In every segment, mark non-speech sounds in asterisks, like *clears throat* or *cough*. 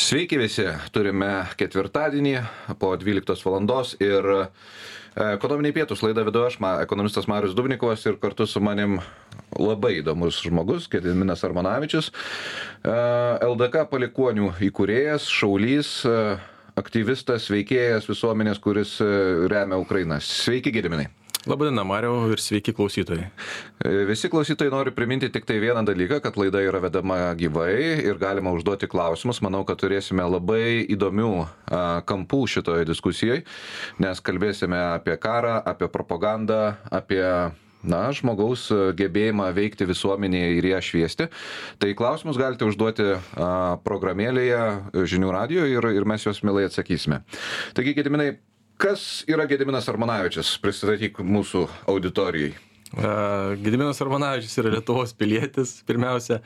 Sveiki visi, turime ketvirtadienį po 12 valandos ir e, ekonominiai pietus laidą vedu aš, ekonomistas Marius Dubnikovas ir kartu su manim labai įdomus žmogus, Gediminas Armanavičius, e, LDK palikonių įkūrėjas, šaulys, e, aktyvistas, veikėjas visuomenės, kuris remia Ukrainą. Sveiki, Gediminai. Labadiena, Mariau ir sveiki klausytojai. E, visi klausytojai noriu priminti tik tai vieną dalyką, kad laida yra vedama gyvai ir galima užduoti klausimus. Manau, kad turėsime labai įdomių kampų šitoje diskusijoje, nes kalbėsime apie karą, apie propagandą, apie na, žmogaus gebėjimą veikti visuomenėje ir ją šviesti. Tai klausimus galite užduoti programėlėje žinių radio ir, ir mes juos mielai atsakysime. Taigi, Gediminai, Kas yra Gediminas Armanavičius? Pristatyk mūsų auditorijai. Gediminas Armanavičius yra Lietuvos pilietis, pirmiausia,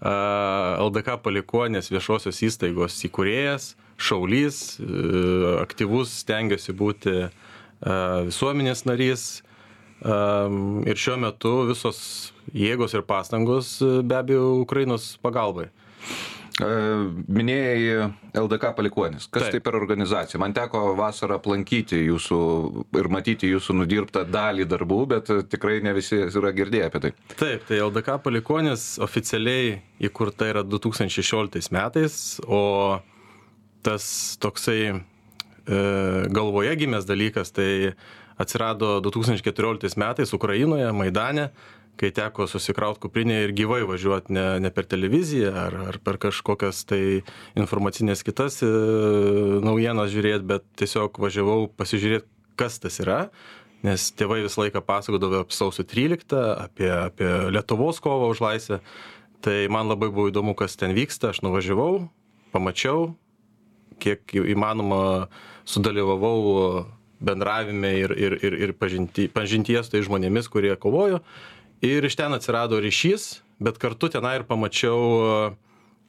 LDK palikuonės viešosios įstaigos įkūrėjas, šaulys, aktyvus, stengiasi būti visuomenės narys. Ir šiuo metu visos jėgos ir pastangos be abejo Ukrainos pagalbai. E, minėjai LDK palikuonis. Kas Taip. tai per organizacija? Man teko vasarą aplankyti jūsų ir matyti jūsų nudirbtą dalį darbų, bet tikrai ne visi yra girdėję apie tai. Taip, tai LDK palikuonis oficialiai įkurta yra 2016 metais, o tas toksai e, galvoje gimęs dalykas tai atsirado 2014 metais Ukrainoje, Maidane kai teko susikraut kuprinę ir gyvai važiuot ne ne per televiziją ar ar per kažkokias tai informacines kitas e, naujienas žiūrėt bet tiesiog važiavau pasižiūrėt kas tas yra nes tėvai visą laiką pasakodavo apie sausio tryliktą apie apie lietuvos kovą už laisvę. Tai man labai buvo įdomu kas ten vyksta. Aš nuvažiavau pamačiau kiek įmanoma sudalyvavau bendravime ir ir ir ir pažinty pažintyje su tais žmonėmis kurie kovojo ir iš ten atsirado ryšys bet kartu tenai ir pamačiau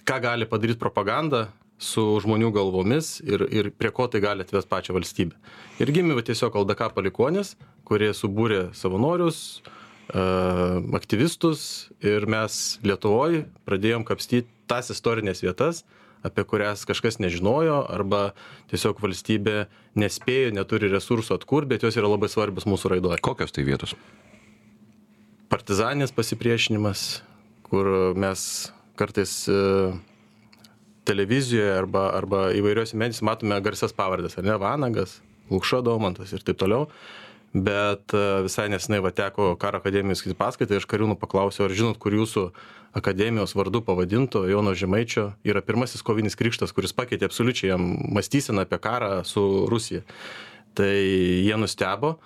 ką gali padaryt propaganda su žmonių galvomis ir ir prie ko tai gali atvest pačią valstybę. Ir gimė tiesiog ldk palikuonys kurie subūrė savanorius aktyvistus ir mes lietuvoj pradėjom kapstyt tas istorines vietas apie kurias kažkas nežinojo arba tiesiog valstybė nespėjo neturi resursų atkurt bet jos yra labai svarbios mūsų raidoj. Kokios tai vietos partizaninis pasipriešinimas, kur mes kartais e, televizijoje arba, arba įvairiuose medijose matome garsias pavardės, ar ne, Vanagas, Lukšo Domantas ir taip toliau. Bet e, visai nesinai va teko karo akademijos skaityti paskaitą ir aš kariūnų paklausiau, ar žinot, kur jūsų akademijos vardu pavadinto Jono Žemaičio yra pirmasis kovinis krikštas, kuris pakeitė absoliučiai jam mąstyseną apie karą su Rusija. Tai jie nustebo,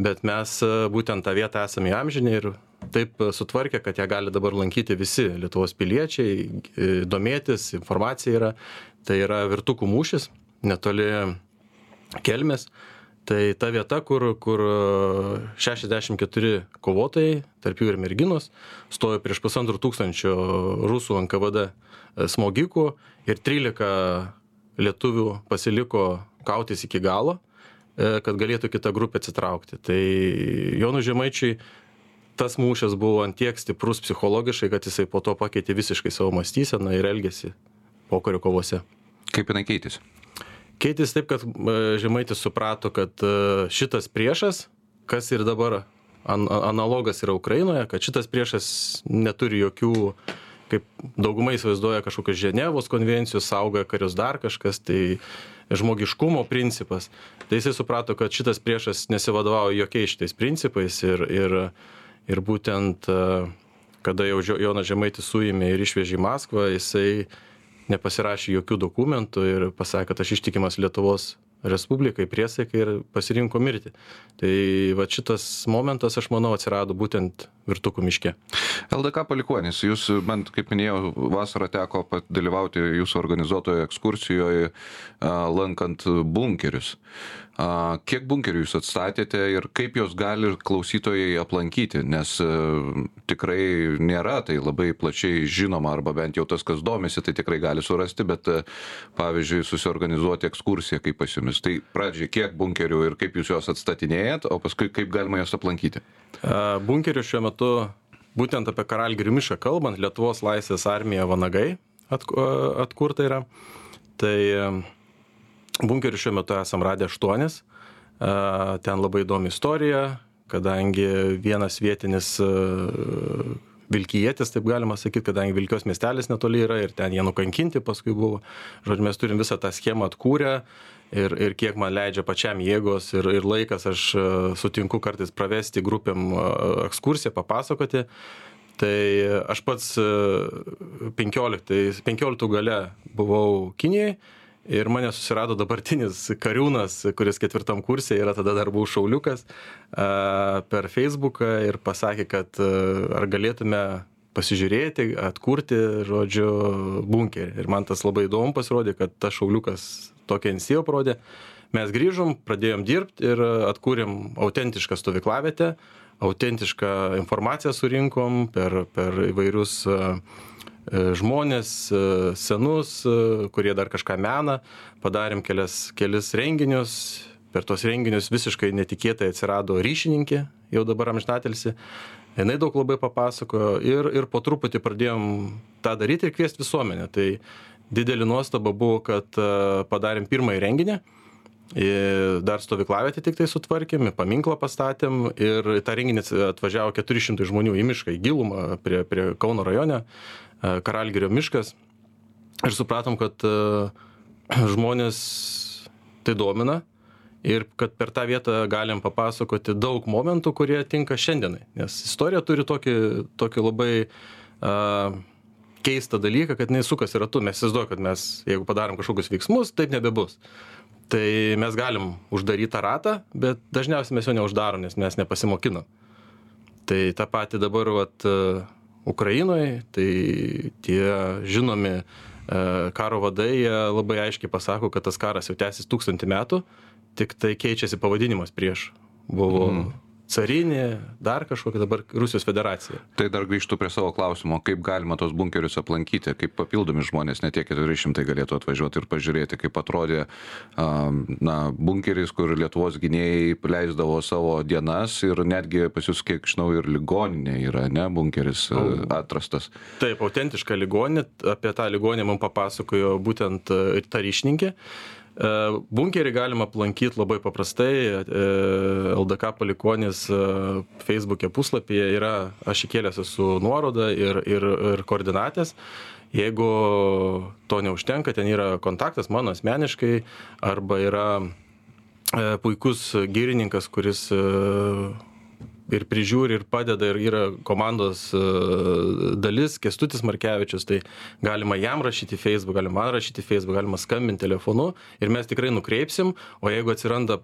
bet mes e, būtent tą vietą esame įamžinę ir taip sutvarkė, kad ją gali dabar lankyti visi Lietuvos piliečiai, e, domėtis, informacija yra. Tai yra Virtukų mūšis, netoli Kelmės. Tai ta vieta, kur, kur 64 kovotojai, tarp jų ir merginos, stojo prieš pusantrų tūkstančio rusų NKVD e, smogikų ir 13 lietuvių pasiliko kautis iki galo, e, kad galėtų kita grupė atsitraukti. Tai Jonų Žemaičiai tas mūšis buvo ant tiek stiprus psichologiškai, kad jisai po to pakeitė visiškai savo mąstyseną ir elgesį pokario kovose. Kaip jinai keitėsi? Keitėsi taip, kad e, Žemaitis suprato, kad e, šitas priešas, kas ir dabar an, analogas yra Ukrainoje, kad šitas priešas neturi jokių, kaip daugumai įsivaizduoja, kažkokios Ženevos konvencijos, saugoja karius dar kažkas, tai žmogiškumo principas. Tai jisai suprato, kad šitas priešas nesivadovauja jokiais šitais principais ir, ir ir būtent e, kada jau Jonas Žemaitis suėmė ir išvežė į Maskvą, jisai nepasirašė jokių dokumentų ir pasakė, kad aš ištikimas Lietuvos Respublikai priesaikai ir pasirinko mirti. Tai va šitas momentas, aš manau, atsirado būtent Virtukų miške. LDK palikuonis, jūs, man, kaip minėjau, vasarą teko dalyvauti jūsų organizuotoje ekskursijoje, lankant bunkerius. Kiek bunkerių jūs atstatėte ir kaip jos gali klausytojai aplankyti, nes e, tikrai nėra tai labai plačiai žinoma, arba bent jau tas, kas domisi, tai tikrai gali surasti, bet e, pavyzdžiui, susiorganizuoti ekskursiją kaip pas jumis. Tai pradžiai, kiek bunkerių ir kaip jūs juos atstatinėjat, o paskui kaip galima juos aplankyti? Bunkerių šiuo metu, būtent apie Karalgirių mišką kalbant, Lietuvos laisvės armija Vanagai atkurta yra Tai bunkerių šiuo metu esam radę aštuonis. Ten labai įdomi istorija, kadangi vienas vietinis vilkijietis, taip galima sakyti, kadangi Vilkios miestelis netoli yra ir ten jie nukankinti paskui buvo. Žodžiu, mes turim visą tą schemą atkūrę ir, ir kiek man leidžia pačiam jėgos ir, ir laikas, aš sutinku kartais pravesti grupėm ekskursiją, papasakoti. Tai aš pats 15, 15 gale buvau Kinijoje ir mane susirado dabartinis kariūnas, kuris ketvirtam kursė yra tada dar buvau šauliukas per Facebooką ir pasakė, kad ar galėtume pasižiūrėti, atkurti, žodžiu, bunkerį. Ir man tas labai įdomu pasirodė, kad tas šauliukas tokią iniciatyvą parodė. Mes grįžom, pradėjom dirbti ir atkūrėm autentišką stovyklavietę, autentišką informaciją surinkom per, per įvairius uh, žmonės e, senus, e, kurie dar kažką mena, padarėm kelias, kelis renginius, per tos renginius visiškai netikėtai atsirado ryšininkė, jau dabar amžinatelsi, jinai daug labai papasakojo ir, ir po truputį pradėjom tą daryti ir kviesti visuomenę. Tai didelį nuostabą buvo, kad padarėm pirmąjį renginį, dar stovyklavietę tik tai sutvarkėm, paminklą pastatėm ir tą renginį atvažiavo 400 žmonių į mišką, į gilumą prie, prie Kauno rajone. E, Karalgirio miškas. Ir supratom, kad e, *clears throat* žmonės tai domina ir kad per tą vietą galim papasakoti daug momentų, kurie tinka šiandienai. Nes istorija turi tokį, tokį labai uh, keistą dalyką, kad neįsukas ratu. Mes įsivaizduojame, kad mes, jeigu padarom kažkokius veiksmus, taip nebebus. Tai mes galim uždaryti tą ratą, bet dažniausiai mes jo neuždarom, nes mes nepasimokinam. Tai tą patį dabar vat, Ukrainoje, tai tie žinomi e, karo vadai labai aiškiai pasako, kad tas karas jau tęsis tūkstantį metų, tik tai keičiasi pavadinimas prieš. Buvo mm carinė, dar kažkokia dabar Rusijos federacija. Tai dar grįžtų prie savo klausimo, kaip galima tos bunkerius aplankyti, kaip papildomi žmonės, ne tie 400 galėtų atvažiuoti ir pažiūrėti, kaip atrodė na, bunkeris, kur Lietuvos gynėjai leisdavo savo dienas ir netgi pas jūs, kiek žinau, ir ligoninė yra, ne, bunkeris atrastas. Taip, autentiška ligoninė, apie tą ligoninę man papasakojo būtent ta ryšininkė. E, bunkerį galima aplankyti labai paprastai. E, LDK palikonis e, Facebook'e puslapyje yra, aš įkėlęs esu nuorodą ir, ir, ir koordinatės. Jeigu to neužtenka, ten yra kontaktas mano asmeniškai arba yra puikus gyrininkas, kuris ir prižiūri ir padeda ir yra komandos e, dalis kęstutis markevičius tai galima jam rašyt į feisbuką galima man rašyt į feisbuką galima skambint telefonu ir mes tikrai nukreipsim o jeigu atsiranda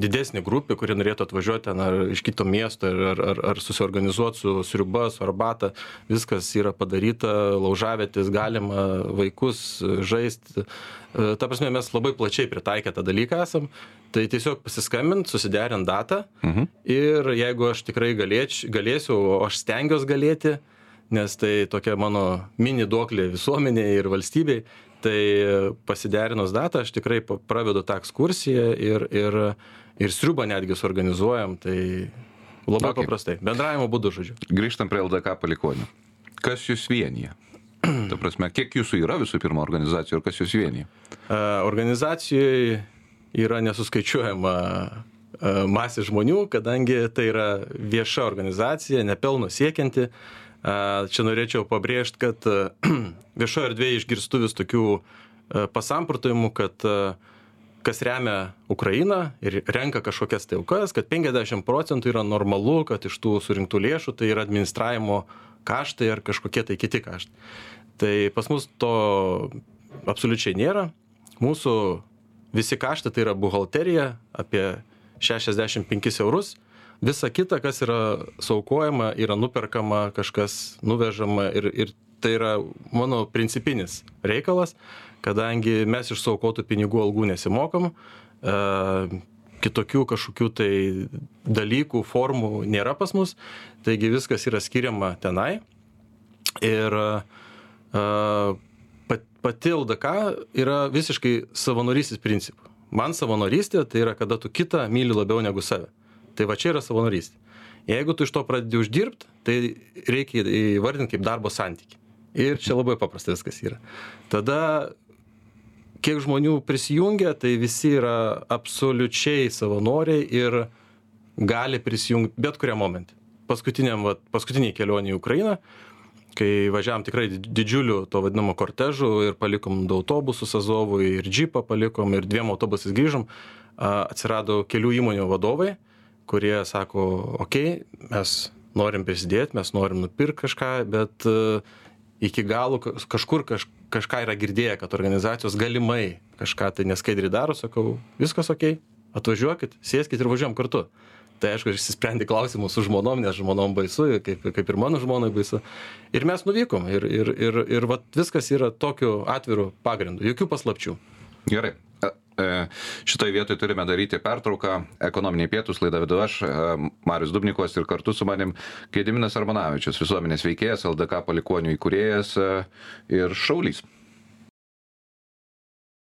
didesnė grupė kuri norėtų atvažiuot ten ar iš kito miesto ar ar ar susiorganizuot su sriuba su arbata viskas yra padaryta laužavietės galima vaikus žaist. E, ta prasme mes labai plačiai pritaikę tą dalyką esam. Tai tiesiog pasiskambint susiderint datą mhm. ir jeigu aš tikrai galėč, galėsiu, o aš stengiuosi galėti, nes tai tokia mano mini duoklė visuomenėje ir valstybei, tai pasiderinus datą aš tikrai pravedu tą ekskursiją ir, ir, ir sriubą netgi suorganizuojam, tai labai okay. paprastai, bendravimo būdu žodžiu. Grįžtam prie LDK palikonių. Kas jūs vienyje? *clears throat* Ta prasme, kiek jūsų yra visų pirma organizacijų ir kas jūs vienyje? Uh, organizacijoje yra nesuskaičiuojama e, masė žmonių, kadangi tai yra vieša organizacija, nepelno siekianti. E, čia norėčiau pabrėžti, kad e, *clears throat* viešoje erdvėje išgirstu vis tokių pasamprotavimų, kad kas remia Ukrainą ir renka kažkokias tai aukas, kad 50 procentų yra normalu, kad iš tų surinktų lėšų tai yra administravimo kaštai ar kažkokie tai kiti kaštai. Tai pas mus to absoliučiai nėra. Mūsų visi kaštai tai yra buhalterija apie 65 eurus. Visa kita, kas yra saukojama, yra nuperkama, kažkas nuvežama ir, ir tai yra mano principinis reikalas, kadangi mes iš saukotų pinigų algų nesimokam, e, kitokių kažkokių tai dalykų, formų nėra pas mus, taigi viskas yra skiriama tenai. Ir e, pati ldk yra visiškai savanorystės principu. Man savanorystė tai yra kada tu kitą myli labiau negu save. Tai va čia yra savanorystė. Jeigu tu iš to pradedi uždirbt tai reikia įvardint kaip darbo santykį. Ir čia labai paprasta viskas yra. Tada kiek žmonių prisijungia, tai visi yra absoliučiai savanoriai ir gali prisijungti bet kuriam momentui. Paskutiniam, va, paskutiniai kelionė į Ukrainą, kai važiavam tikrai didžiuliu to vadinamo kortežu ir palikom du autobusus Azovui ir džipą palikom ir dviem autobusais grįžom, atsirado kelių įmonių vadovai, kurie sako, okei, okay, mes norim prisidėti, mes norim nupirkti kažką, bet uh, iki galo kažkur kaž, kažką yra girdėję, kad organizacijos galimai kažką tai neskaidriai daro, sakau, viskas ok, atvažiuokit, sėskit ir važiuojam kartu. Tai aišku, išsisprendė klausimus su žmonom, nes žmonom baisu, kaip, kaip ir mano žmonai baisu. Ir mes nuvykom ir, ir, ir, ir vat, viskas yra tokiu atviru pagrindu, jokių paslapčių. Gerai, Šitoje vietoje turime daryti pertrauką. Ekonominiai pietus laidą vedu aš, e, Marius Dubnikovas ir kartu su manim Kėdiminas Armanavičius, visuomenės veikėjas, LDK palikonių įkūrėjas e, ir šaulys.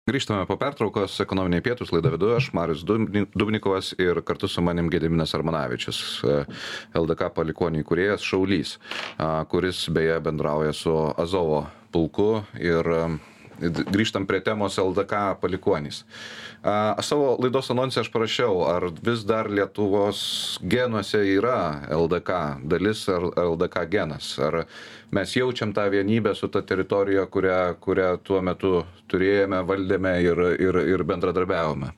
Grįžtame po pertraukos, ekonominiai pietus laidą vedu aš, Marius Dubnikovas ir kartu su manim Gediminas Armanavičius, LDK palikonių įkūrėjas Šaulys, kuris beje bendrauja su Azovo pulku ir grįžtam prie temos LDK palikuonys. Aš savo laidos anonsę aš parašiau, ar vis dar Lietuvos genuose yra LDK dalis ar LDK genas. Ar mes jaučiam tą vienybę su ta teritorija, kurią, kurią tuo metu turėjome, valdėme ir, ir, ir bendradarbiavome.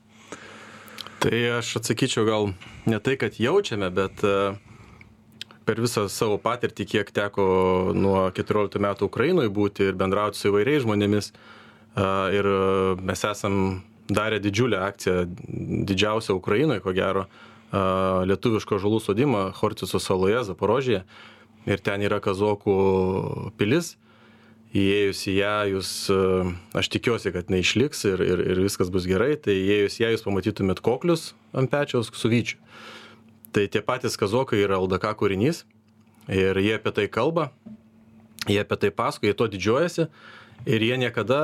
Tai aš atsakyčiau gal ne tai, kad jaučiame, bet uh, per visą savo patirtį, kiek teko nuo 14 metų Ukrainoje būti ir bendrauti su įvairiais žmonėmis. Ir mes esam darę didžiulę akciją, didžiausią Ukrainoje, ko gero, lietuviško žalų sodimą Hortiso saloje, Zaporožėje. Ir ten yra Kazokų pilis. Įėjus į ją, jūs, aš tikiuosi, kad neišliks ir, ir, ir viskas bus gerai, tai įėjus į ją jūs pamatytumėt koklius ant pečiaus su vyčiu tai tie patys kazokai yra ldk kūrinys ir jie apie tai kalba jie apie tai pasakoja jie tuo didžiuojasi ir jie niekada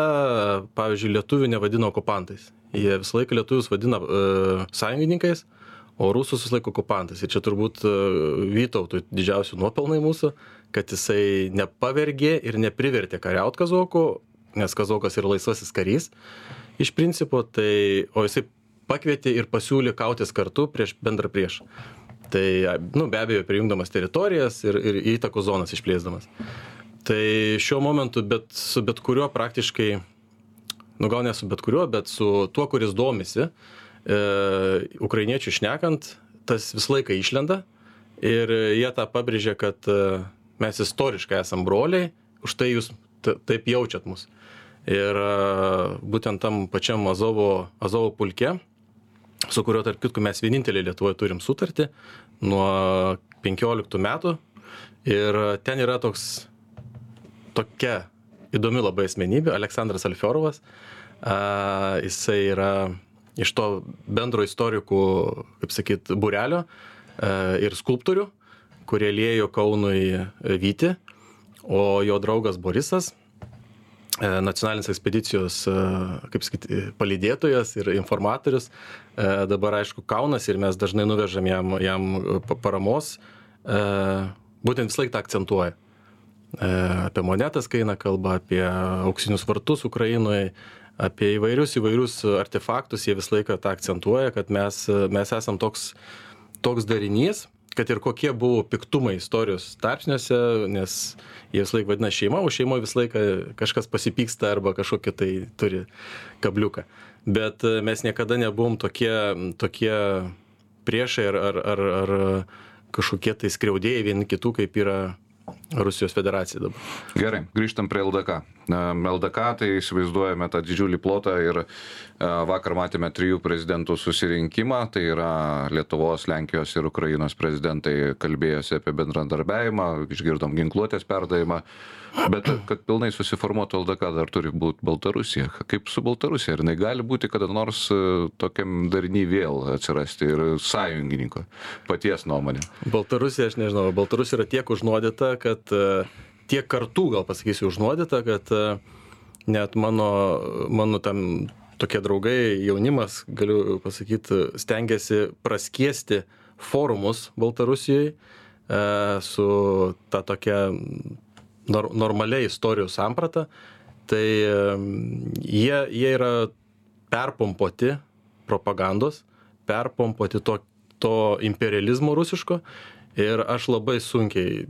pavyzdžiui lietuvių nevadino okupantais. Jie visą laiką lietuvius vadina e, sąjungininkais o rusus visą laiką okupantais. Ir čia turbūt e, vytautui didžiausi nuopelnai mūsų kad jisai nepavergė ir neprivertė kariaut kazokų nes kazokas yra laisvasis karys iš principo tai o jisai pakvietė ir pasiūlė kautis kartu prieš bendrą priešą. Tai, nu, be abejo, prijungdamas teritorijas ir, ir įtakos zonas išplėsdamas. Tai šiuo momentu, bet su bet kuriuo praktiškai, nu gal ne su bet kuriuo, bet su tuo, kuris domisi, e, ukrainiečių šnekant, tas visą laiką išlenda ir jie tą pabrėžia, kad e, mes istoriškai esam broliai, už tai jūs taip jaučiat mus. Ir e, būtent tam pačiam Azovo, Azovo pulke, su kuriuo tarp kitko mes vieninteliai Lietuvoje turim sutartį nuo 15 metų. Ir ten yra toks, tokia įdomi labai asmenybė, Aleksandras Alfiorovas. A, jisai yra iš to bendro istorikų, kaip sakyt, burelio a, ir skulptorių, kurie lėjo Kaunui Vyti, o jo draugas Borisas E, nacionalinės ekspedicijos, e, kaip sakyti, palydėtojas ir informatorius. E, dabar, aišku, Kaunas ir mes dažnai nuvežam jam, jam paramos. Būtent visą laiką tą akcentuoja. Apie monetas, kai eina kalba, apie auksinius vartus Ukrainoje, apie įvairius įvairius artefaktus, jie visą laiką tą akcentuoja, kad mes, mes esam toks, toks darinys, kad ir kokie buvo piktumai istorijos tarpsniuose, nes jie visą laiką vadina šeima, o šeimoje visą laiką kažkas pasipyksta arba kažkokį tai turi kabliuką. Bet e, mes niekada nebuvom tokie, tokie priešai ar, ar, ar, ar kažkokie tai skriaudėjai vieni kitų, kaip yra Rusijos federacija dabar. Gerai, grįžtam prie LDK. LDK tai įsivaizduojame tą didžiulį plotą ir e, vakar matėme trijų prezidentų susirinkimą, tai yra Lietuvos, Lenkijos ir Ukrainos prezidentai kalbėjosi apie bendradarbiavimą, išgirdom ginkluotės perdavimą. Bet kad pilnai susiformuotų LDK dar turi būti Baltarusija. Kaip su Baltarusija? Ar jinai gali būti kada nors e, tokiam dariny vėl atsirasti ir sąjungininko paties nuomonė? Baltarusija, aš nežinau, Baltarusija yra tiek užnuodita, kad e, tiek kartų, gal pasakysiu, užnuodita, kad e, net mano, mano tam tokie draugai, jaunimas, galiu pasakyti, stengiasi praskiesti forumus Baltarusijoje su ta tokia nor, normalia istorijos samprata. Tai jie, jie yra perpompuoti propagandos, perpompuoti to, to imperializmo rusiško ir aš labai sunkiai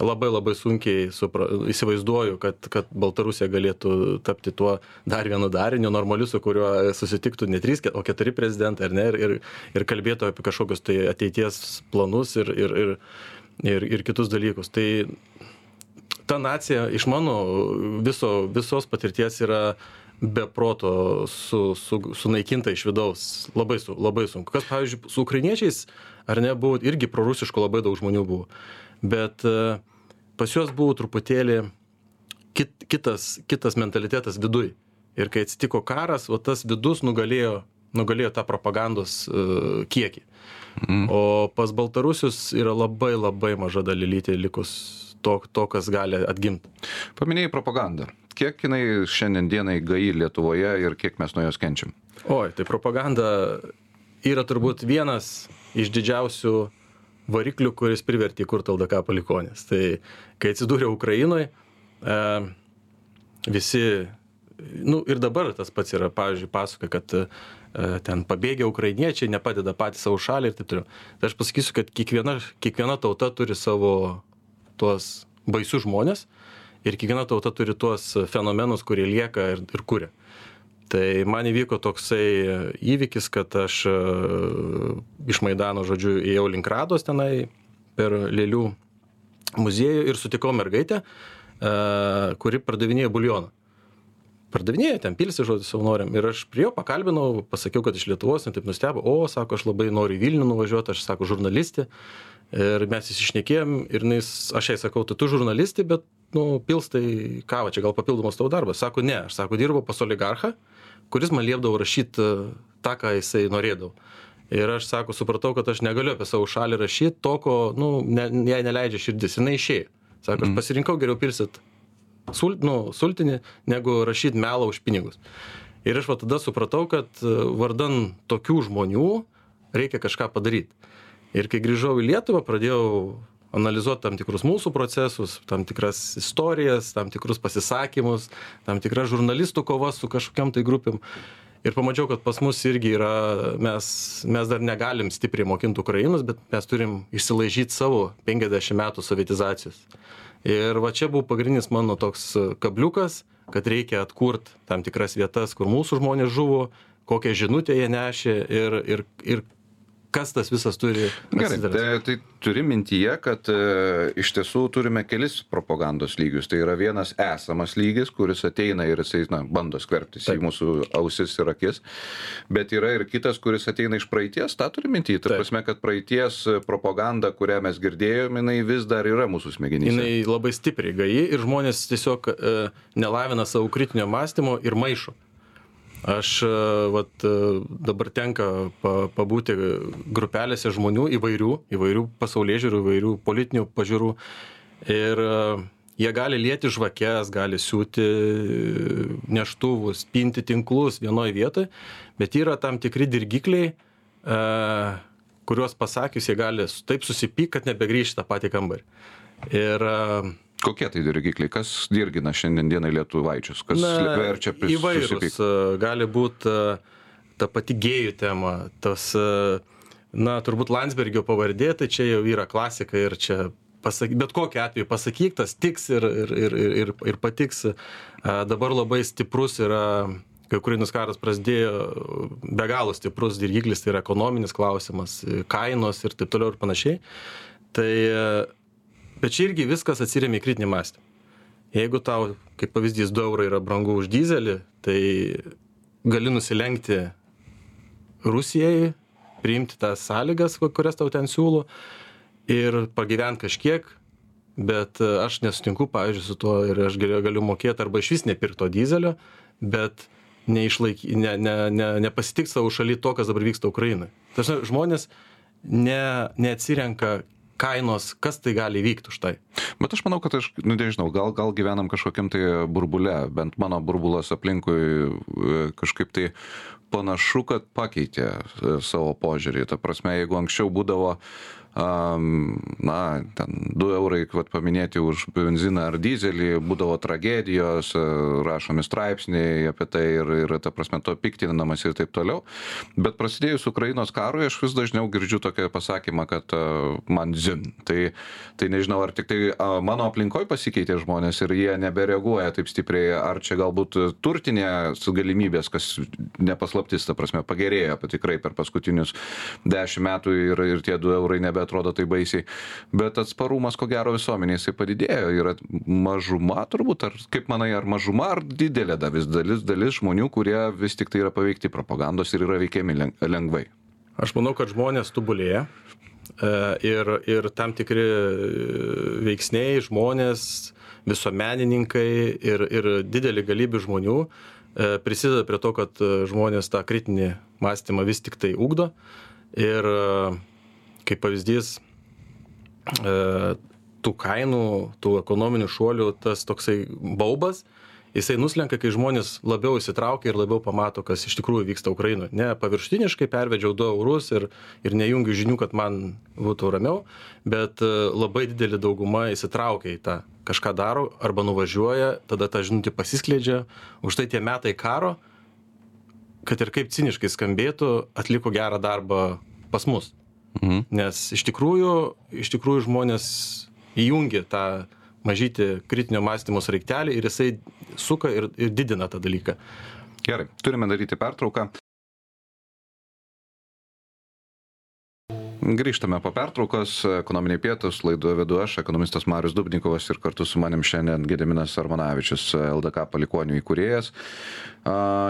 labai labai sunkiai supra įsivaizduoju kad kad baltarusija galėtų tapti tuo dar vienu dariniu normaliu su kuriuo susitiktų ne trys o keturi prezidentai ar ne ir ir ir kalbėtų apie kažkokius tai ateities planus ir ir ir ir ir kitus dalykus. Tai ta nacija iš mano viso visos patirties yra be proto su su sunaikinta iš vidaus. Labai su labai sunku. Kas pavyzdžiui su ukrainiečiais ar ne buvo irgi prorusiškų labai daug žmonių buvo bet e, pas juos buvo truputėlį kit, kitas, kitas mentalitetas viduj. Ir kai atsitiko karas, va tas vidus nugalėjo, nugalėjo tą propagandos uh, kiekį. Mm. O pas baltarusius yra labai labai maža dalelytė likus to, to, kas gali atgimti. Paminėjai propagandą. Kiek jinai šiandien dienai gai Lietuvoje ir kiek mes nuo jos kenčiam? Oi, tai propaganda yra turbūt vienas iš didžiausių variklių, kuris privertė įkurti LDK palikonės. Tai kai atsidūrė Ukrainoje, e, visi, nu ir dabar tas pats yra, pavyzdžiui, pasakoja, kad e, ten pabėgę ukrainiečiai nepadeda patys savo šaliai ir taip toliau. Tai aš pasakysiu, kad kiekviena, kiekviena tauta turi savo tuos baisius žmonės ir kiekviena tauta turi tuos fenomenus, kurie lieka ir, ir kuria tai man įvyko toksai įvykis kad aš e, iš maidano žodžiu ėjau link rados tenai per lėlių muziejų ir sutikau mergaitę e, kuri pardavinėjo buljoną. Pardavinėja ten pilsi žodžiu savanoriam. Ir aš priėjau pakalbinau pasakiau kad iš lietuvos taip nustebo o sako aš labai noriu į vilnių nuvažiuot aš sako žurnalistė ir mes įsišnekėjom ir jinai aš jai sakau tai tu žurnalistė bet nu pilstai kavą čia gal papildomas tavo darbas sako ne aš sako dirbau pas oligarchą kuris man liepdavo rašyt e, tą, ką jisai norėdavo. Ir aš sako, supratau, kad aš negaliu apie savo šalį rašyti to, ko, nu, ne, jai neleidžia širdis. Jis išėjo. Sako, aš mhm. pasirinkau geriau pirsit sul, nu, sultinį, negu rašyti melą už pinigus. Ir aš va tada supratau, kad e, vardan tokių žmonių reikia kažką padaryti. Ir kai grįžau į Lietuvą, pradėjau analizuot tam tikrus mūsų procesus tam tikras istorijas tam tikrus pasisakymus tam tikras žurnalistų kovas su kažkokiom tai grupėm. Ir pamačiau kad pas mus irgi yra mes mes dar negalim stipriai mokint ukrainos bet mes turim išsilaižyt savo penkiasdešim metų sovietizacijos. Ir va čia buvo pagrindinis mano toks kabliukas kad reikia atkurt tam tikras vietas kur mūsų žmonės žuvo kokią žinutę jie nešė ir ir ir kas tas visas turi Gerai, tai, tai turi mintyje, kad e, iš tiesų turime kelis propagandos lygius. Tai yra vienas esamas lygis, kuris ateina ir jisai na, bando skverbtis Taip. į mūsų ausis ir akis, bet yra ir kitas, kuris ateina iš praeities, tą turi mintyje. Tai prasme, kad praeities propaganda, kurią mes girdėjome, jinai vis dar yra mūsų smegenyse. Jinai labai stipriai gai ir žmonės tiesiog e, nelavina savo kritinio mąstymo ir maišo aš e, vat e, dabar tenka pa pabūti grupelėse žmonių įvairių įvairių pasaulėžiūrų įvairių politinių pažiūrų. Ir e, jie gali lieti žvakes gali siūti neštuvus pinti tinklus vienoj vietoj bet yra tam tikri dirgikliai kuriuos pasakius jie gali taip susipykt kad nebegrįš į tą patį kambarį. Ir Kokie tai dirgikliai? Kas dirgina šiandien dienai lietuvaičius? Kas Na, verčia prisipyk? Įvairūs. E, gali būti ta pati gėjų tema, tas, e, na, turbūt Landsbergio pavardė, tai čia jau yra klasika ir čia pasaky, bet kokiu atveju pasakyk, tas tiks ir, ir, ir, ir, ir patiks. Dabar labai stiprus yra, kai Ukrainos karas prasidėjo, be galo stiprus dirgiklis, tai yra ekonominis klausimas, kainos ir taip toliau ir panašiai. Tai bet čia irgi viskas atsiremia į kritinį mąstymą. Jeigu tau, kaip pavyzdys, 2 eurai yra brangu už dizelį, tai gali nusilenkti Rusijai, priimti tas sąlygas, kurias tau ten siūlo ir pagyventi kažkiek, bet e, aš nesutinku, pavyzdžiui, su tuo ir aš galiu, galiu mokėti arba iš vis nepirkti to dizelio, bet neišlaiky, ne, ne, ne, nepasitik savo šaly to, kas dabar vyksta Ukrainai. Tačiau žmonės ne, neatsirenka kainos, kas tai gali įvykti už tai. Bet aš manau, kad aš, nu nežinau, gal, gal gyvenam kažkokiam tai burbule, bent mano burbulas aplinkui e, kažkaip tai panašu, kad pakeitė e, savo požiūrį. Ta prasme, jeigu anksčiau būdavo na, ten 2 eurai, vad paminėti, už benziną ar dizelį, būdavo tragedijos, e, rašomi straipsniai apie tai ir, ir ta prasme, to piktinamas ir taip toliau. Bet prasidėjus Ukrainos karui, aš vis dažniau girdžiu tokią pasakymą, kad uh, man zin. Tai, tai nežinau, ar tik tai uh, mano aplinkoje pasikeitė žmonės ir jie nebereaguoja taip stipriai, ar čia galbūt turtinė galimybės, kas nepaslaptis, ta prasme, pagerėjo tikrai per paskutinius dešimt metų ir, ir tie 2 eurai nebe nebeatrodo taip baisiai. Bet atsparumas, ko gero, visuomenėje jisai padidėjo. Yra mažuma turbūt, ar kaip manai, ar mažuma, ar didelė dalis, dalis, dalis žmonių, kurie vis tik tai yra paveikti propagandos ir yra veikiami lengvai. Aš manau, kad žmonės tobulėja e, ir, ir tam tikri e, veiksniai, žmonės, visuomenininkai ir, ir didelį galybį žmonių prisideda prie to, kad žmonės tą kritinį mąstymą vis tik tai ugdo. Ir kaip pavyzdys e, tų kainų, tų ekonominių šuolių, tas toksai baubas, jisai nuslenka, kai žmonės labiau įsitraukia ir labiau pamato, kas iš tikrųjų vyksta Ukrainoje. Ne paviršutiniškai pervedžiau 2 eurus ir, ir nejungiu žinių, kad man būtų ramiau, bet e, labai didelė dauguma įsitraukia į tą kažką daro arba nuvažiuoja, tada ta žinutė pasiskleidžia, už tai tie metai karo, kad ir kaip ciniškai skambėtų, atliko gerą darbą pas mus. Mhm. Nes iš tikrųjų, iš tikrųjų žmonės įjungia tą mažyti kritinio mąstymo sraigtelį ir jisai suka ir, ir didina tą dalyką. Gerai, turime daryti pertrauką. Grįžtame po pertraukos, ekonominiai pietus, laidu vedu aš, ekonomistas Marius Dubnikovas ir kartu su manim šiandien Gediminas Armanavičius, LDK palikonių įkūrėjas.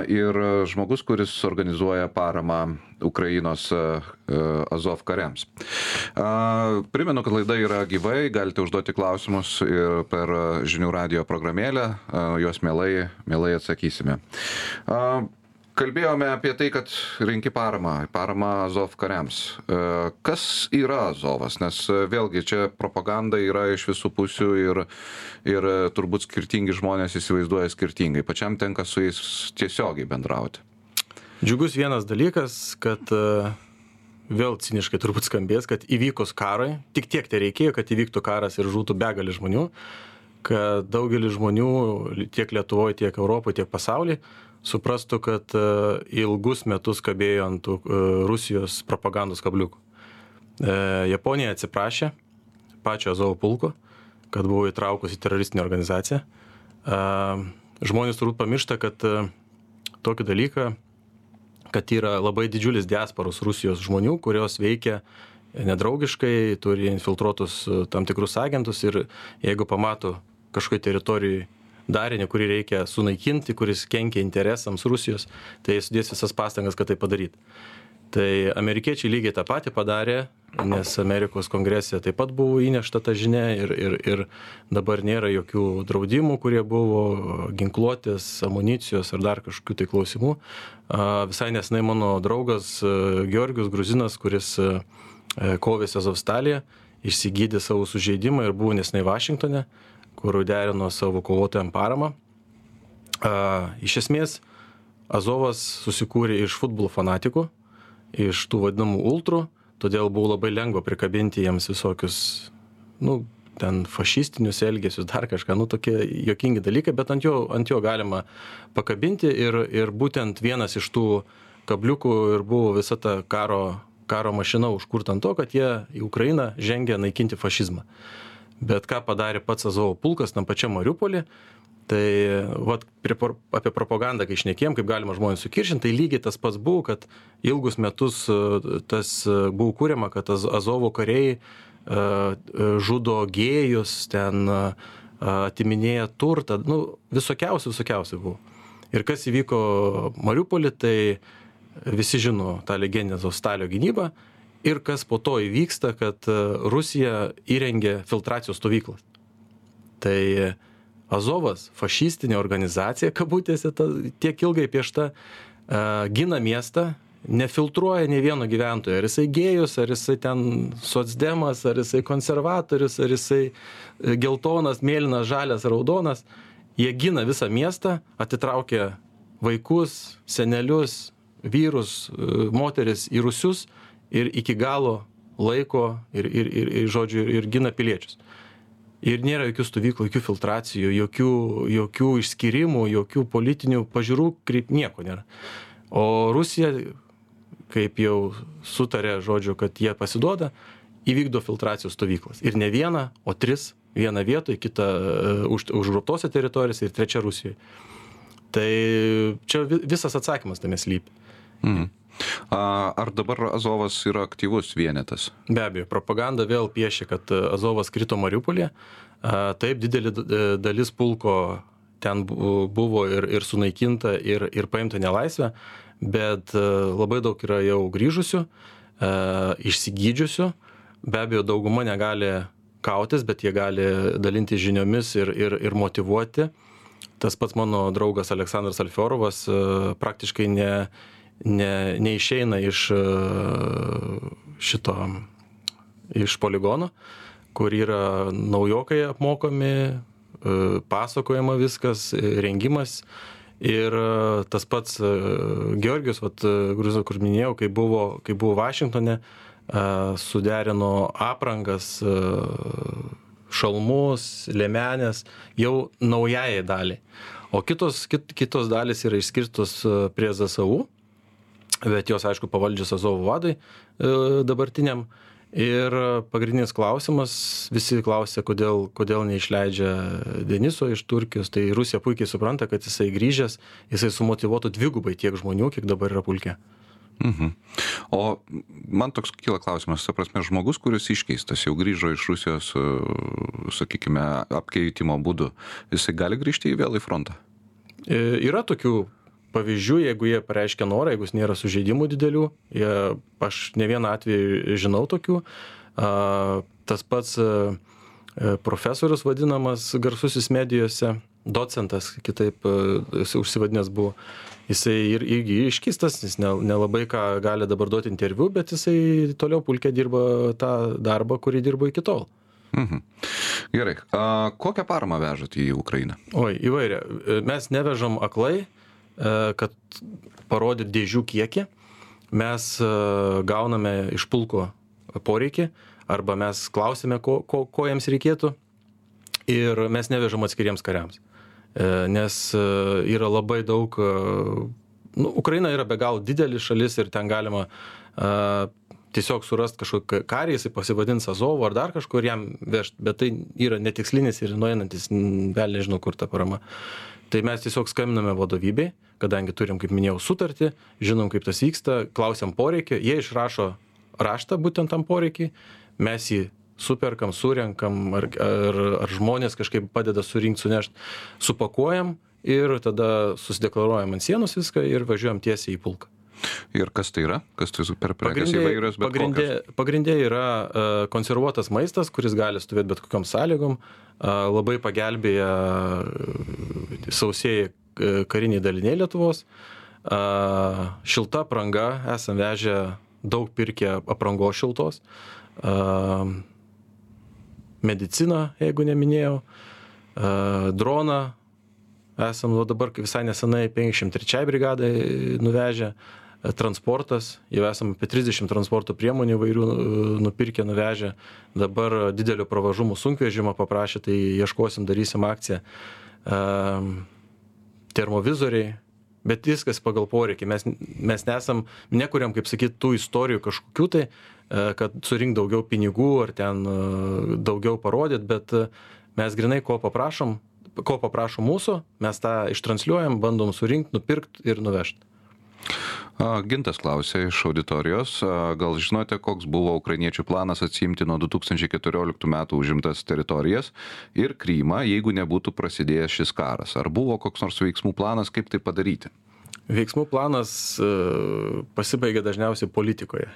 Ir žmogus, kuris organizuoja paramą Ukrainos Azov kariams. Primenu, kad laida yra gyvai, galite užduoti klausimus ir per žinių radio programėlę, juos mielai, mielai atsakysime kalbėjome apie tai, kad renki paramą, paramą Azov kariams. E, kas yra Azovas? Nes e, vėlgi čia propaganda yra iš visų pusių ir, ir e, turbūt skirtingi žmonės įsivaizduoja skirtingai. Pačiam tenka su jais tiesiogiai bendrauti. Džiugus vienas dalykas, kad vėl ciniškai turbūt skambės, kad įvykus karai, tik tiek tai reikėjo, kad įvyktų karas ir žūtų begalį žmonių, kad daugelis žmonių tiek Lietuvoje, tiek Europoje, tiek pasaulyje suprastų, kad e, ilgus metus kabėjo ant e, Rusijos propagandos kabliukų. E, Japonija atsiprašė pačio Azovo pulko, kad buvo įtraukus į teroristinę organizaciją. Žmonės turbūt pamiršta, kad tokį dalyką, kad yra labai didžiulis diasporos Rusijos žmonių, kurios veikia nedraugiškai, turi infiltruotus tam tikrus agentus ir jeigu pamato kažkokiai teritorijai darinį, kurį reikia sunaikinti, kuris kenkia interesams Rusijos, tai sudės visas pastangas, kad tai padarytų. Tai amerikiečiai lygiai tą patį padarė, nes Amerikos kongrese taip pat buvo įnešta ta žinia ir, ir, ir dabar nėra jokių draudimų, kurie buvo ginkluotės, amunicijos ar dar kažkokių tai klausimų. Visai nesnai mano draugas Georgius Gruzinas, kuris kovėsi Azovstalėje, išsigydė savo sužeidimą ir buvo nesnai Vašingtone kur derino savo kovotojam paramą. A, iš esmės, Azovas susikūrė iš futbolo fanatikų, iš tų vadinamų ultrų, todėl buvo labai lengva prikabinti jiems visokius, nu, ten fašistinius elgesius, dar kažką, nu, tokie jokingi dalykai, bet ant jo, ant jo galima pakabinti ir, ir būtent vienas iš tų kabliukų ir buvo visa ta karo, karo mašina užkurta ant to, kad jie į Ukrainą žengia naikinti fašizmą. Bet ką padarė pats Azovo pulkas tam pačiam Mariupolį, tai vat, prie, apie propagandą, kai išnekėjom, kaip galima žmonės sukiršinti, tai lygiai tas pats buvo, kad ilgus metus e, tas e, buvo kūriama, kad Azovo kariai uh, žudo gėjus, ten atiminėja turtą, nu, visokiausių, visokiausių buvo. Ir kas įvyko Mariupolį, tai visi žino tą legendinę Zostalio gynybą, ir kas po to įvyksta, kad e, Rusija įrengė filtracijos stovyklas. Tai Azovas, fašistinė organizacija, kabutėse, ta, tiek ilgai piešta, uh, gina miestą, nefiltruoja ne vieno gyventojo, ar jisai gėjus, ar jisai ten socdemas, ar jisai konservatorius, ar jisai e, geltonas, mėlynas, žalias, raudonas. Jie gina visą miestą, atitraukia vaikus, senelius, vyrus, e, moteris į rusius ir iki galo laiko ir, ir, ir, ir žodžiu, ir gina piliečius. Ir nėra jokių stovyklų, jokių filtracijų, jokių, jokių išskirimų, jokių politinių pažiūrų, kaip nieko nėra. O Rusija, kaip jau sutarė, žodžiu, kad jie pasiduoda, įvykdo filtracijos stovyklas. Ir ne vieną, o tris. Vieną vietoje, kitą uh, už, užgrobtose teritorijose ir trečią Rusijoje. Tai čia visas atsakymas tame slypi. Mhm. Ar dabar Azovas yra aktyvus vienetas? Be abejo, propaganda vėl piešia, kad Azovas krito Mariupolė. Taip, didelė dalis pulko ten buvo ir, ir sunaikinta, ir, ir paimta nelaisvę, bet labai daug yra jau grįžusių, išsigydžiusių. Be abejo, dauguma negali kautis, bet jie gali dalinti žiniomis ir, ir, ir motivuoti. Tas pats mano draugas Aleksandras Alfiorovas praktiškai ne, ne, neišeina iš e, šito, iš poligono, kur yra naujokai apmokomi, e, pasakojama viskas, rengimas. Ir e, tas pats Georgijus, vat, kur minėjau, kai buvo, kai buvo Vašingtone, suderino aprangas, šalmus, lėmenės jau naujai daliai. O kitos, kit, kitos dalis yra išskirtos prie ZSU, bet jos aišku pavaldžios Azovo vadui e, dabartiniam. Ir pagrindinis klausimas, visi klausia, kodėl, kodėl neišleidžia Deniso iš Turkijos, tai Rusija puikiai supranta, kad jisai grįžęs, jisai sumotivuotų dvigubai tiek žmonių, kiek dabar yra pulkė. Mhm. O man toks kyla klausimas, ta prasme, žmogus, kuris iškeistas, jau grįžo iš Rusijos, e, sakykime, apkeitimo būdu, jisai gali grįžti į vėl į frontą? E, yra tokių pavyzdžių jeigu jie pareiškia norą jeigu nėra sužeidimų didelių jie aš ne vieną atvejį žinau tokių a tas pats a, profesorius vadinamas garsusis medijose docentas kitaip jis užsivadinęs buvo jisai ir irgi iškeistas jis ne nelabai ką gali dabar duot interviu bet jisai toliau pulke dirba tą darbą kurį dirbo iki tol Mhm. Gerai. A, kokią paramą vežat į Ukrainą? Oi, įvairią. Mes nevežam aklai, kad parodyt dėžių kiekį, mes e, gauname iš pulko poreikį arba mes klausime, ko, ko, ko jiems reikėtų ir mes nevežam atskiriems kariams. E, nes yra labai daug, nu, Ukraina yra be galo didelis šalis ir ten galima tiesiog surast kažkokį karį, jisai pasivadins Azovo ar dar kažkur jam vežti, bet tai yra netikslinis ir nueinantis, vėl nežinau, kur ta parama. Tai mes tiesiog skambiname vadovybei, kadangi turim, kaip minėjau, sutartį, žinom, kaip tas vyksta, klausiam poreikį, jie išrašo raštą būtent tam poreikiai, mes jį superkam, surenkam, ar, ar, ar žmonės kažkaip padeda surinkti, sunešti, supakuojam ir tada susideklaruojam ant sienos viską ir važiuojam tiesiai į pulką. Ir kas tai yra? Kas tai per prekes įvairios? Pagrindė, pagrindė yra uh, konservuotas maistas, kuris gali stovėti bet kokiam sąlygom. Uh, labai pagelbėja uh, sausėjai kariniai daliniai Lietuvos. Šilta apranga, esam vežę daug pirkę aprangos šiltos. Medicina, jeigu neminėjau. Droną esam dabar visai nesenai 53 brigadai nuvežę transportas, jau esame apie 30 transporto priemonių įvairių nupirkę, nuvežę, dabar didelio pravažumo sunkvežimo paprašė, tai ieškosim, darysim akciją termovizoriai, bet viskas pagal poreikį. Mes, mes nesam, nekuriam, kaip sakyt, tų istorijų kažkokių tai, e, kad surink daugiau pinigų ar ten e, daugiau parodyt, bet e, mes grinai ko paprašom, ko paprašo mūsų, mes tą ištransliuojam, bandom surinkti, nupirkti ir nuvežti. Gintas klausė iš auditorijos, gal žinote, koks buvo ukrainiečių planas atsimti nuo 2014 metų užimtas teritorijas ir Krymą, jeigu nebūtų prasidėjęs šis karas? Ar buvo koks nors veiksmų planas, kaip tai padaryti? Veiksmų planas pasibaigia dažniausiai politikoje.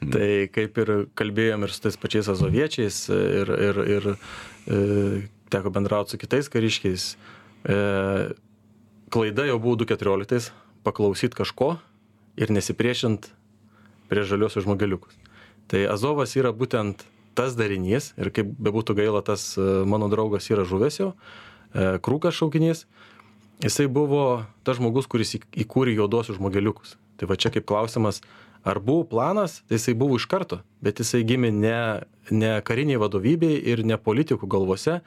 Mm. Tai kaip ir kalbėjom ir su tais pačiais azoviečiais ir, ir, ir e, teko bendrauti su kitais kariškiais. E, klaida jau buvo 2014 paklausyt kažko ir nesipriešint prie žaliosios žmogeliukus. Tai Azovas yra būtent tas darinys ir kaip bebūtų gaila, tas e, mano draugas yra žuvęs jau, e, krūkas šaukinys, jisai buvo tas žmogus, kuris įkūrė juodosius žmogeliukus. Tai va čia kaip klausimas, ar buvo planas, tai jisai buvo iš karto, bet jisai gimė ne, ne kariniai vadovybei ir ne politikų galvose,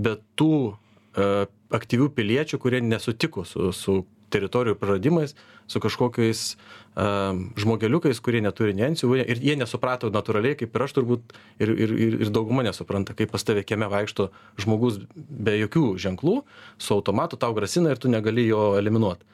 bet tų uh, aktyvių piliečių, kurie nesutiko su, su teritorijų praradimais, su kažkokiais um, žmogeliukais, kurie neturi nencijų ir jie nesuprato natūraliai, kaip ir aš turbūt, ir, ir, ir, ir dauguma nesupranta, kaip pas tave kieme vaikšto žmogus be jokių ženklų, su automatu tau grasina ir tu negali jo eliminuoti.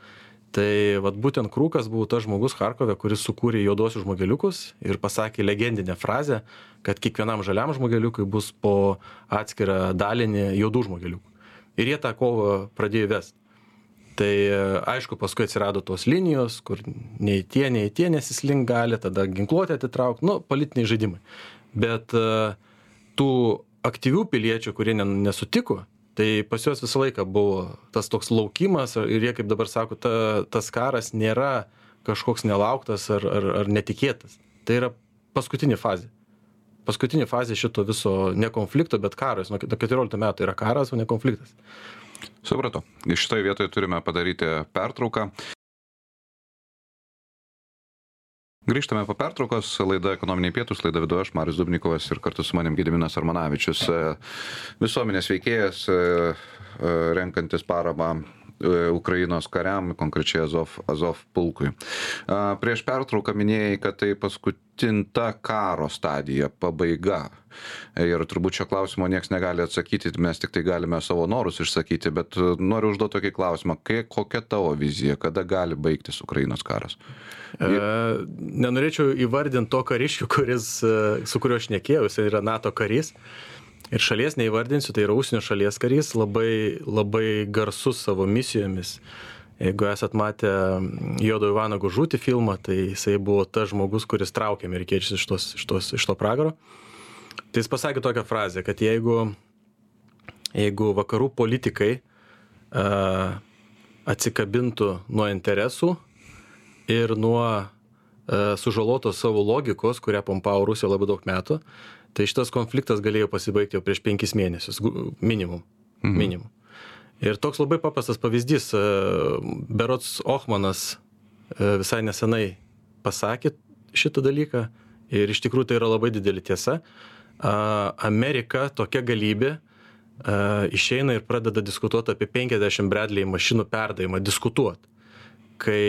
Tai vat, būtent Krūkas buvo tas žmogus Harkove, kuris sukūrė juodosius žmogeliukus ir pasakė legendinę frazę, kad kiekvienam žaliam žmogeliukui bus po atskirą dalinį juodų žmogeliukų. Ir jie tą kovą pradėjo vesti tai aišku paskui atsirado tos linijos kur nei tie nei tie nesislink gali tada ginkluotę atitraukt nu politiniai žaidimai. Bet e, tų aktyvių piliečių kurie ne nesutiko tai pas juos visą laiką buvo tas toks laukimas ir jie kaip dabar sako ta tas karas nėra kažkoks nelauktas ar ar ar netikėtas. Tai yra paskutinė fazė. Paskutinė fazė šito viso ne konflikto bet karo nuo keturioliktų metų yra karas o ne konfliktas Supratau. Šitoje vietoje turime padaryti pertrauką. Grįžtame po pertraukos, laida ekonominiai pietus, laida vidu aš, Marius Dubnikovas ir kartu su manim Gediminas Armanavičius, visuomenės veikėjas, renkantis paramą E, Ukrainos kariam, konkrečiai Azov, Azov pulkui. Prieš pertrauką minėjai, kad tai paskutinta karo stadija, pabaiga. Ir turbūt šio klausimo niekas negali atsakyti, mes tik tai galime savo norus išsakyti, bet noriu užduoti tokį klausimą, kai, kokia tavo vizija, kada gali baigtis Ukrainos karas? E, nenorėčiau įvardinti to kariškių, kuris, e, su kuriuo aš nekėjau, jis yra NATO karys. E, ir šalies neįvardinsiu, tai yra užsienio šalies karys, labai, labai garsus savo misijomis. Jeigu esat matę Jodo Ivanago žūti filmą, tai jisai buvo tas žmogus, kuris traukė amerikiečius iš, tos, iš, tos, iš to pragaro. Tai jis pasakė tokią frazę, kad jeigu, jeigu vakarų politikai uh, atsikabintų nuo interesų ir nuo uh, sužalotos savo logikos, kurią pompavo Rusija labai daug metų, tai šitas konfliktas galėjo pasibaigti jau prieš penkis mėnesius minimum. Mhm. minimum. Ir toks labai paprastas pavyzdys, e, Berots Ochmanas e, visai nesenai pasakė šitą dalyką ir iš tikrųjų tai yra labai didelė tiesa. Amerika tokia galybė išeina ir pradeda diskutuoti apie 50 Bradley mašinų perdavimą, diskutuoti, kai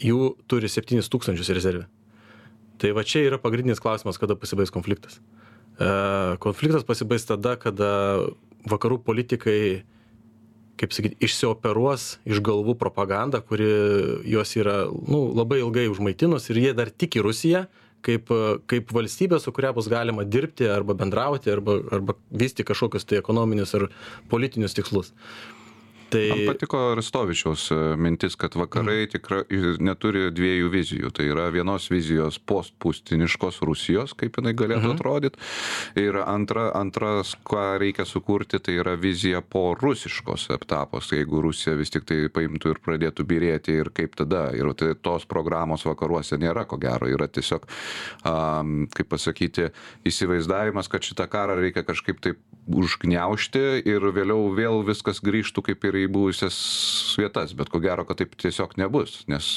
jų turi 7000 rezervė. Tai va čia yra pagrindinis klausimas, kada pasibaigs konfliktas. E, konfliktas pasibaigs tada, kada vakarų politikai, kaip sakyti, išsioperuos iš galvų propagandą, kuri juos yra nu, labai ilgai užmaitinus ir jie dar tiki Rusiją kaip, kaip valstybė, su kuria bus galima dirbti arba bendrauti arba, arba vysti kažkokius tai ekonominius ar politinius tikslus. Uh, Tai... Man patiko Aristovičiaus e, mintis, kad vakarai mm. tikrai neturi dviejų vizijų. Tai yra vienos vizijos postpustiniškos Rusijos, kaip jinai galėtų mm. atrodyti. Ir antra, antras, ką reikia sukurti, tai yra vizija po rusiškos etapos. Jeigu Rusija vis tik tai paimtų ir pradėtų birėti ir kaip tada. Ir tai tos programos vakaruose nėra, ko gero. Yra tiesiog, um, kaip pasakyti, įsivaizdavimas, kad šitą karą reikia kažkaip taip užgniaužti ir vėliau vėl viskas grįžtų kaip ir į buvusias vietas, bet ko gero, kad taip tiesiog nebus, nes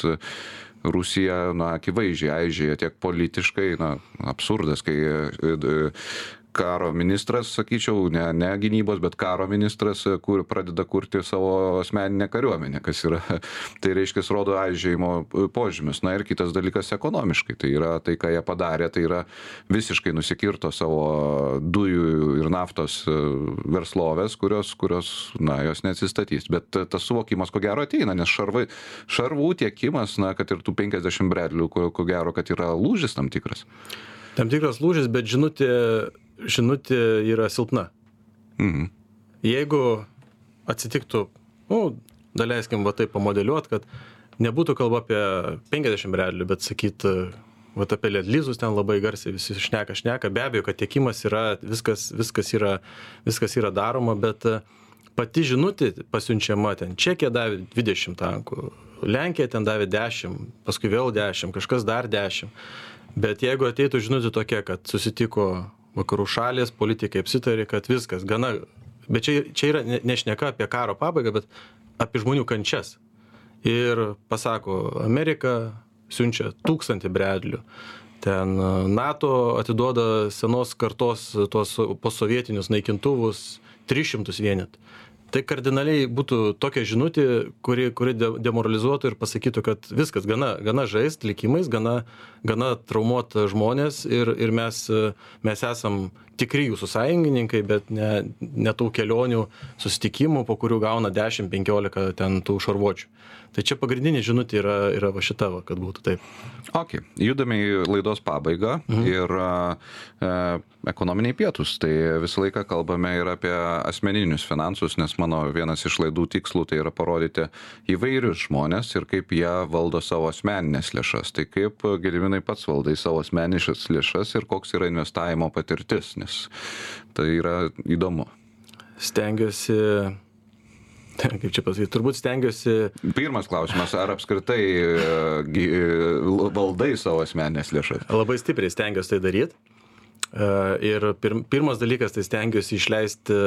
Rusija, na, akivaizdžiai aižėja tiek politiškai, na, absurdas, kai karo ministras, sakyčiau, ne, ne gynybos, bet karo ministras, kur pradeda kurti savo asmeninę kariuomenę, kas yra, *laughs* tai reiškia, rodo aižėjimo požymis. Na ir kitas dalykas ekonomiškai, tai yra tai, ką jie padarė, tai yra visiškai nusikirto savo dujų ir naftos e, verslovės, kurios, kurios na, jos neatsistatys. Bet tas suvokimas, ko gero, ateina, nes šarvai, šarvų tiekimas, na, kad ir tų 50 bredlių, ko, ko gero, kad yra lūžis tam tikras. Tam tikras lūžis, bet žinutė žinutė yra silpna. Mhm. Jeigu atsitiktų, nu, daleiskim va taip pamodeliuot, kad nebūtų kalba apie 50 realių, bet sakyt, va apie ledlyzus ten labai garsiai visi šneka, šneka, be abejo, kad tiekimas yra, viskas, viskas, yra, viskas yra daroma, bet pati žinutė pasiunčiama ten, Čekija davė 20 tankų, Lenkija ten davė 10, paskui vėl 10, kažkas dar 10. Bet jeigu ateitų žinutė tokia, kad susitiko vakarų šalys, politikai apsitarė, kad viskas gana, bet čia, čia yra nešneka apie karo pabaigą, bet apie žmonių kančias. Ir pasako, Amerika siunčia tūkstantį bredlių. Ten e, NATO atiduoda senos kartos tuos posovietinius naikintuvus 300 vienetų tai kardinaliai būtų tokia žinutė kuri kuri de demoralizuotų ir pasakytų kad viskas gana gana žaist likimais gana gana traumuot žmones ir ir mes mes esam tikri jūsų sąjungininkai bet ne ne tų kelionių susitikimų po kurių gauna dešim penkiolika ten tų šarvuočių. Tai čia pagrindinė žinutė yra yra va šita va kad būtų taip. Okei judame į laidos pabaigą Mhm. ir e, ekonominiai pietūs. Tai visą laiką kalbame ir apie asmeninius finansus nes mano vienas iš laidų tikslų tai yra parodyti įvairius žmones ir kaip jie valdo savo asmenines lėšas. Tai kaip gediminai pats valdai savo asmenines lėšas ir koks yra investavimo patirtis nes tai yra įdomu stengiuosi *laughs* kaip čia pasakyt turbūt stengiuosi pirmas klausimas ar apskritai e, e, valdai savo asmenines lėšas Labai stipriai stengiuosi tai daryti. Ir pir, pirmas dalykas, tai stengiuosi išleisti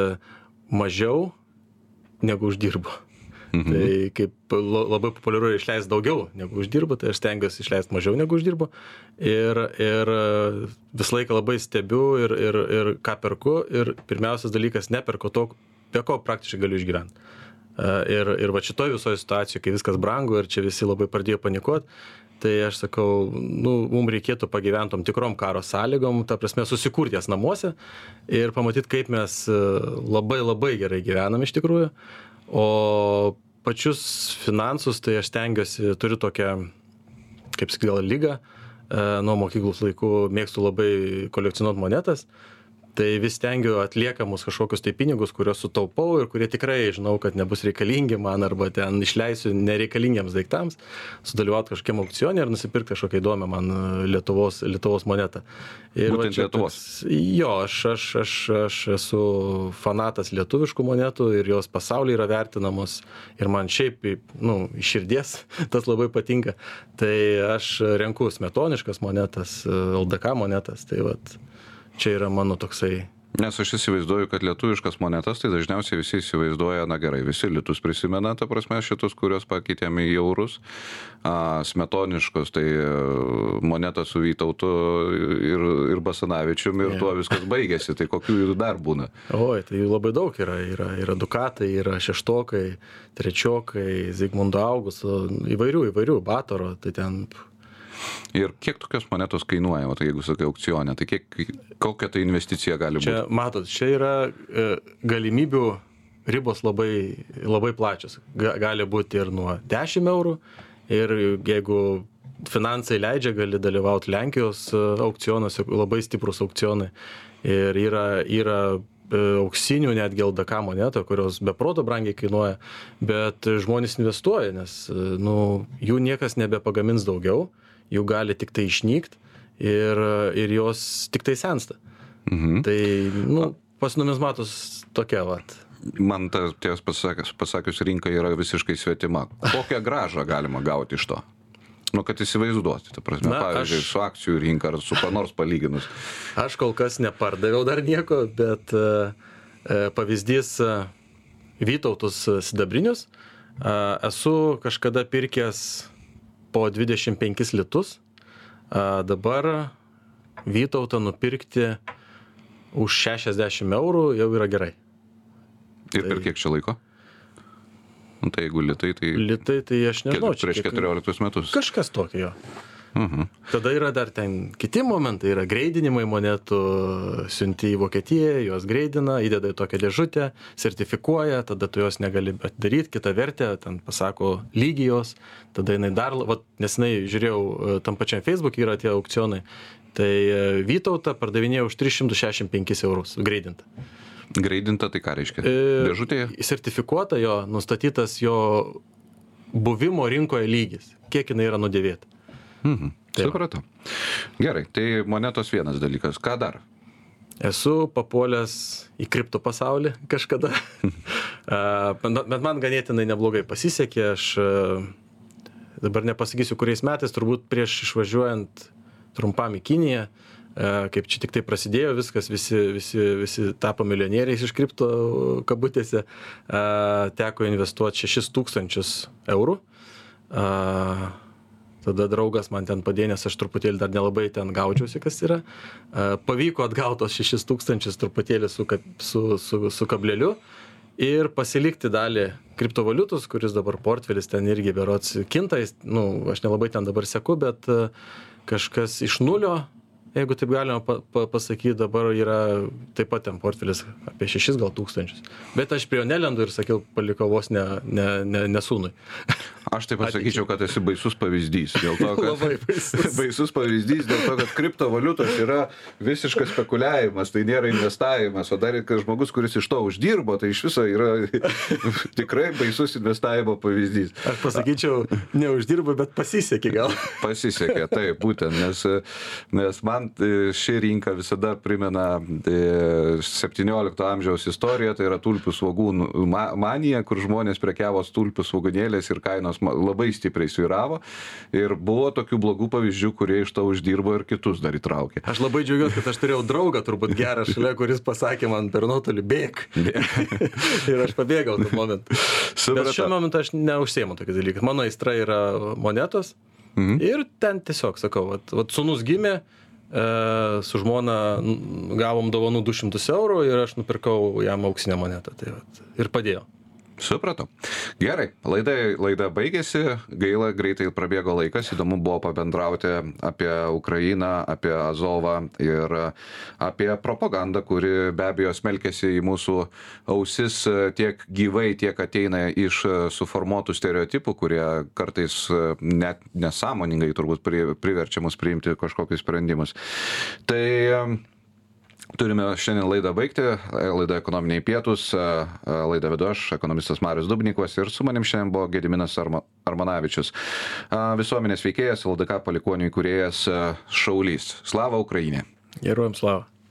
mažiau negu uždirbu. Mhm. Tai kaip labai populiaru išleisti daugiau negu uždirbu, tai aš stengiuosi išleisti mažiau negu uždirbu. Ir, ir visą laiką labai stebiu ir, ir, ir ką perku. Ir pirmiausias dalykas, neperku to, be ko praktiškai galiu išgyventi. Ir, ir va šitoje visoje situacijoje, kai viskas brangu ir čia visi labai pradėjo panikuoti, tai aš sakau, nu, mums reikėtų pagyventi tom tikrom karo sąlygom, ta prasme, susikurti jas namuose ir pamatyti, kaip mes e, labai labai gerai gyvenam iš tikrųjų. O pačius finansus, tai aš stengiuosi, turiu tokią, kaip sakyti, gal lygą, e, nuo mokyklos laikų mėgstu labai kolekcionuoti monetas tai vis stengiu atliekamus kažkokius tai pinigus kuriuos sutaupau ir kurie tikrai žinau kad nebus reikalingi man arba ten išleisiu nereikalingiems daiktams sudalyvaut kažkokiam aukcione ir nusipirkt kažkokią įdomią man e, lietuvos lietuvos monetą. Ir va Būtent čia Lietuvos? jo aš aš aš aš esu fanatas lietuviškų monetų ir jos pasauly yra vertinamos ir man šiaip nu iš širdies *laughs* tas labai patinka. Tai aš renku smetoniškas monetas e, ldk monetas tai vat čia yra mano toksai Nes aš įsivaizduoju, kad lietuviškas monetas, tai dažniausiai visi įsivaizduoja, na gerai, visi litus prisimena, ta prasme, šitus, kuriuos pakeitėme į eurus, a, smetoniškos, tai e, moneta su Vytautu ir, ir Basanavičiumi ir Jo. tuo viskas baigėsi, tai kokių jų dar būna. Oi, tai jų labai daug yra. Yra, yra dukatai, yra šeštokai, trečiokai, Zygmundo Augusto, įvairių, įvairių, Batoro, tai ten Ir kiek tokios monetos kainuoja, o tai jeigu sakai aukcionė, tai kiek, kokia tai investicija gali čia, būti? matot, čia yra e, galimybių ribos labai, labai plačios. Ga, gali būti ir nuo 10 eurų, ir jeigu finansai leidžia, gali dalyvauti Lenkijos e, aukcionuose, labai stiprus aukcionai. Ir yra, yra e, auksinių netgi LDK monetų, kurios be proto brangiai kainuoja, bet žmonės investuoja, nes e, nu, jų niekas nebepagamins daugiau, jų gali tik tai išnykt ir, ir jos tik tai sensta. Mhm. Tai, nu, pas numizmatus tokia, vat. Man tas ties pasakius, pasakius rinka yra visiškai svetima. Kokią gražą galima gauti iš to? Nu, kad įsivaizduoti, ta prasme, Na, pavyzdžiui, aš- su akcijų rinka ar su kuo nors palyginus. Aš kol kas nepardaviau dar nieko, bet e, e, pavyzdys e, Vytautus sidabrinius. E, Esu kažkada pirkęs po 25 litus. E, Dabar Vytautą nupirkti už 60 eurų jau yra gerai. Ir per Tai- kiek čia laiko? Nu, tai jeigu litai, tai Litai tai aš nežinau. prieš kiek- 14 metus. Kažkas tokio jo. Mhm. Tada yra dar ten kiti momentai, yra greidinimai monetų, siunti į Vokietiją, juos greidina, įdeda į tokią dėžutę, sertifikuoja, tada tu jos negali daryti, kitą vertę, ten pasako lygijos, tada jinai dar, vat, nesenai žiūrėjau, e, tam pačiam Facebook yra tie aukcionai, tai e, Vytautą pardavinėjo už 365 eurus, greidinta. Greidinta, tai ką reiškia? E, Dėžutėje? Sertifikuota jo, nustatytas jo buvimo rinkoje lygis, kiek jinai yra nudėvėta. Mhm. Tai va. Supratau. Gerai, tai monetos vienas dalykas. Ką dar? Esu papuolęs į kripto pasaulį kažkada, *laughs* bet man ganėtinai neblogai pasisekė. Aš dabar nepasakysiu, kuriais metais, turbūt prieš išvažiuojant trumpam į Kiniją, kaip čia tik tai prasidėjo viskas, visi, visi, visi tapo milijonieriais iš kripto kabutėse, teko investuoti 6 tūkstančius eurų. Tada draugas man ten padėjo, nes aš truputėlį dar nelabai ten gaudžiausi, kas yra. Pavyko atgautos 6 tūkstančius truputėlį su, su, su, su kableliu ir pasilikti dalį kriptovaliutos, kuris dabar portfelis ten irgi berots kinta, nu, aš nelabai ten dabar seku, bet kažkas iš nulio jeigu taip galima pa pa pasakyt dabar yra taip pat ten portfelis apie šešis gal tūkstančius. Bet aš prie jo nelendu ir sakiau palikau vos ne ne ne ne sūnui. Aš tai pasakyčiau kad esi baisus pavyzdys to *laughs* kad labai baisus. *laughs* baisus pavyzdys dėl to kad kriptovaliutos yra visiškas spekuliavimas tai nėra investavimas o dar ir kad žmogus kuris iš to uždirbo tai iš viso yra *laughs* tikrai baisus investavimo pavyzdys. Aš pasakyčiau neuždirbo bet pasisekė gal. Pasisekė taip būtent nes nes man man e, ši rinka visada primena e, amžiaus istoriją, tai yra tulpių svogūnų manija, kur žmonės prekiavo tulpių svogūnėlės ir kainos labai stipriai sviravo. Ir buvo tokių blogų pavyzdžių, kurie iš to uždirbo ir kitus dar įtraukė. Aš labai džiaugiuosi, kad aš turėjau draugą, turbūt gerą šalia, kuris pasakė man per nuotolį bėg. *laughs* ir aš pabėgau tuo momentu. Bet šiuo momentu aš neužsiemu tokiais dalykais. Mano aistra yra monetos. Mhm. Ir ten tiesiog sakau, vat, vat sunus gimė, su žmona gavom dovanų 200 eurų ir aš nupirkau jam auksinę monetą. Tai vat, ir padėjau. Supratau. Gerai, laida, laida baigėsi, gaila, greitai prabėgo laikas, įdomu buvo pabendrauti apie Ukrainą, apie Azovą ir apie propagandą, kuri be abejo smelkėsi į mūsų ausis tiek gyvai, tiek ateina iš suformuotų stereotipų, kurie kartais net nesąmoningai turbūt priverčia mus priimti kažkokius sprendimus. Tai turime šiandien laidą baigti. Laida ekonominiai pietūs. Laidą vedu aš ekonomistas marius dubnikovas ir su manim šiandien buvo gediminas arma armonavičius visuomenės veikėjas ldk palikuonių įkūrėjas šaulys. Slava ukraine geruojam slava